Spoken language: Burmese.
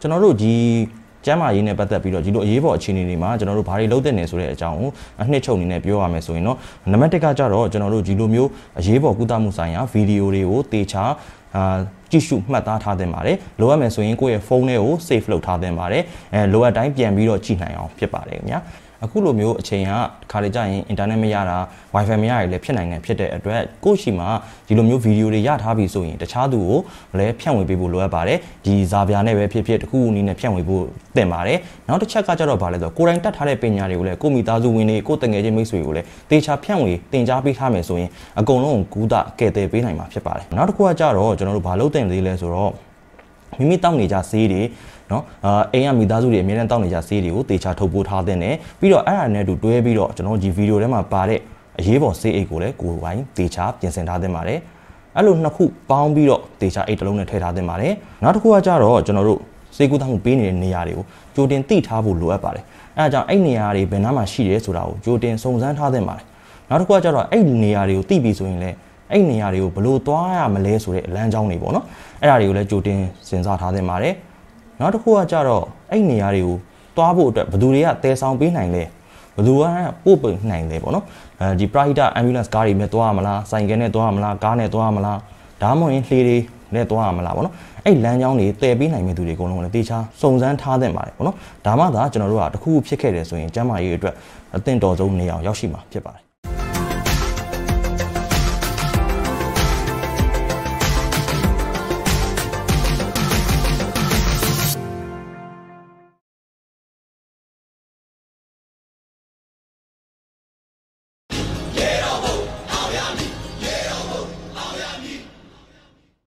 ကျွန်တော်တို့ဒီ ကျမ်းမာရေးနဲ့ပတ်သက်ပြီးတော့ဒီလိုအရေးပေါ်အခြေအနေတွေမှာကျွန်တော်တို့ဘာတွေလုပ်တဲ့နေဆိုတဲ့အကြောင်းကိုအနှစ်ချုပ်အနေနဲ့ပြောရမယ်ဆိုရင်တော့နံပါတ်1ကကြတော့ကျွန်တော်တို့ဒီလိုမျိုးအရေးပေါ်ကုသမှုဆိုင်ရာဗီဒီယိုတွေကိုတေချာအာကြည့်ရှုမှတ်သားထားသင့်ပါတယ်လိုအပ်မယ်ဆိုရင်ကိုယ့်ရဲ့ဖုန်းထဲကို save လုပ်ထားသင့်ပါတယ်အဲလိုအပ်တိုင်းပြန်ပြီးတော့ကြည့်နိုင်အောင်ဖြစ်ပါတယ်ခင်ဗျာ အခုလိုမျိုးအချိန်ကခါလေကြာရင်အင်တာနက်မရတာ wifi မရရလည်းဖြစ်နိုင်တယ်ဖြစ်တဲ့အတွက်ကိုယ့်ရှိမှာဒီလိုမျိုးဗီဒီယိုတွေရထားပြီဆိုရင်တခြားသူကိုလည်းဖြန့်ဝေပေးဖို့လိုအပ်ပါတယ်ဒီဇာပြာနဲ့ပဲဖြစ်ဖြစ်တခုခုနည်းနဲ့ဖြန့်ဝေဖို့သင့်ပါတယ်နောက်တစ်ချက်ကကြတော့ဗာလဲဆိုကိုယ်တိုင်တတ်ထားတဲ့ပညာတွေကိုလည်းကိုမိသားစုဝင်တွေကိုတငယ်ချင်းမိတ်ဆွေတွေကိုလည်းတေချာဖြန့်ဝေတင် जा ပေးထားမယ်ဆိုရင်အကုန်လုံးကူးတာကဲ့တဲ့ပေးနိုင်မှာဖြစ်ပါတယ်နောက်တစ်ခုကကြတော့ကျွန်တော်တို့ဘာလုပ်တင်သေးလဲဆိုတော့ မိမိတောက်နေကြဆေးတွေနော်အာအိမ်ကမိသားစုတွေအများနဲ့တောက်နေကြဆေးတွေကိုတေချာထုတ်ပိုးထားတဲ့နဲ့ပြီးတော့အဲ့ဒါနဲ့တူတွဲပြီးတော့ကျွန်တော်ဒီဗီဒီယိုထဲမှာပါတဲ့အရေးပေါ်ဆေးအိတ်ကိုလည်းကိုယ်ပိုင်တေချာပြင်ဆင်ထားသင့်ပါတယ်အဲ့လိုနှစ်ခုပေါင်းပြီးတော့တေချာအိတ်တစ်လုံးနဲ့ထည့်ထားသင့်ပါတယ်နောက်တစ်ခုကကြတော့ကျွန်တော်တို့စေကူးသားမှုပေးနေတဲ့နေရာတွေကိုကြိုတင်သိထားဖို့လိုအပ်ပါတယ်အဲဒါကြောင့်အဲ့နေရာတွေဘယ်နားမှာရှိတယ်ဆိုတာကိုကြိုတင်စုံစမ်းထားသင့်ပါတယ်နောက်တစ်ခုကကြတော့အဲ့နေရာတွေကိုသိပြီဆိုရင်လည်း အဲ့နေရာတွေကိုဘလို့သွားရမလဲဆိုတဲ့လမ်းကြောင်းတွေပေါ့နော်အဲ့ဒါတွေကိုလည်းကြိုတင်စဉ်းစားထားသင့်ပါတယ်နောက်တစ်ခုကကြတော့အဲ့နေရာတွေကိုသွားဖို့အတွက်ဘယ်သူတွေကတဲဆောင်ပေးနိုင်လဲဘယ်သူကပို့ပိနိုင်လဲပေါ့နော်အဲဒီ private ambulance ကားတွေနဲ့သွားရမလားဆိုင်ကယ်နဲ့သွားရမလားကားနဲ့သွားရမလားဒါမှမဟုတ်ရင်လှေတွေနဲ့သွားရမလားပေါ့နော်အဲ့လမ်းကြောင်းတွေတည်ပေးနိုင်မဲ့သူတွေအကုန်လုံးလည်းတေချာစုံစမ်းထားသင့်ပါတယ်ပေါ့နော်ဒါမှသာကျွန်တော်တို့ကတခုခုဖြစ်ခဲ့တယ်ဆိုရင်ကျန်းမာရေးအတွက်အသင့်တော်ဆုံးနေအောင်ရောက်ရှိမှာဖြစ်ပါတယ်